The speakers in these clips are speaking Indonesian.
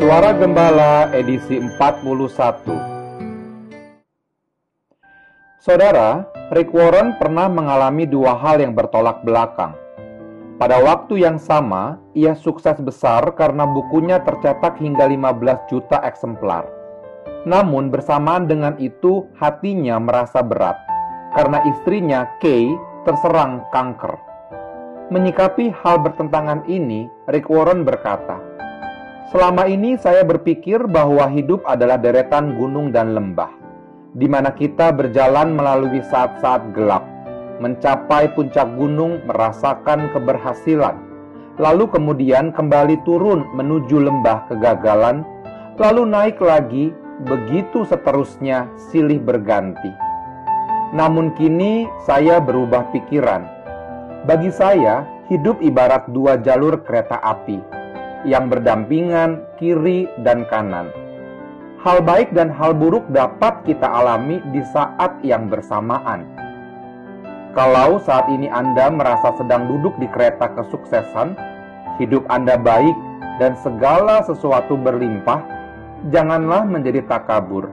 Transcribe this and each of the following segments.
Suara Gembala edisi 41 Saudara, Rick Warren pernah mengalami dua hal yang bertolak belakang. Pada waktu yang sama, ia sukses besar karena bukunya tercetak hingga 15 juta eksemplar. Namun bersamaan dengan itu, hatinya merasa berat karena istrinya, Kay, terserang kanker. Menyikapi hal bertentangan ini, Rick Warren berkata, Selama ini saya berpikir bahwa hidup adalah deretan gunung dan lembah, di mana kita berjalan melalui saat-saat gelap, mencapai puncak gunung, merasakan keberhasilan, lalu kemudian kembali turun menuju lembah kegagalan, lalu naik lagi, begitu seterusnya silih berganti. Namun kini saya berubah pikiran. Bagi saya, hidup ibarat dua jalur kereta api yang berdampingan kiri dan kanan. Hal baik dan hal buruk dapat kita alami di saat yang bersamaan. Kalau saat ini Anda merasa sedang duduk di kereta kesuksesan, hidup Anda baik dan segala sesuatu berlimpah, janganlah menjadi takabur.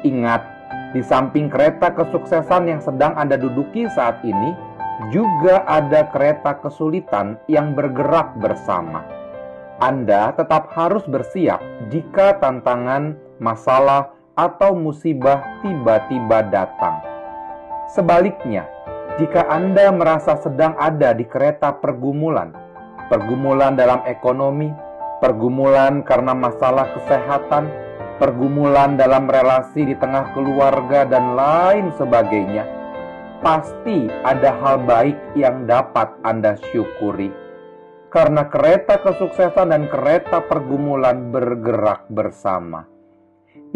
Ingat, di samping kereta kesuksesan yang sedang Anda duduki saat ini, juga ada kereta kesulitan yang bergerak bersama anda tetap harus bersiap jika tantangan, masalah, atau musibah tiba-tiba datang. Sebaliknya, jika Anda merasa sedang ada di kereta pergumulan, pergumulan dalam ekonomi, pergumulan karena masalah kesehatan, pergumulan dalam relasi di tengah keluarga, dan lain sebagainya, pasti ada hal baik yang dapat Anda syukuri karena kereta kesuksesan dan kereta pergumulan bergerak bersama.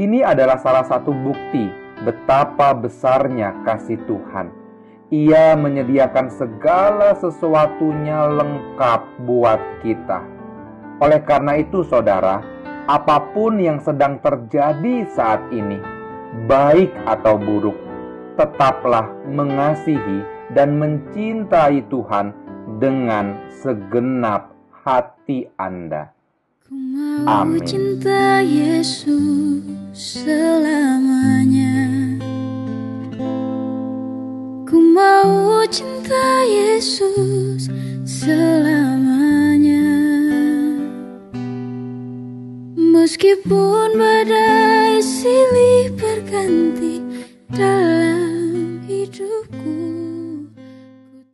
Ini adalah salah satu bukti betapa besarnya kasih Tuhan. Ia menyediakan segala sesuatunya lengkap buat kita. Oleh karena itu, saudara, apa pun yang sedang terjadi saat ini, baik atau buruk, tetaplah mengasihi dan mencintai Tuhan dengan segenap hati Anda. Amin. cinta Yesus selamanya. Ku mau cinta Yesus selamanya. Meskipun badai silih berganti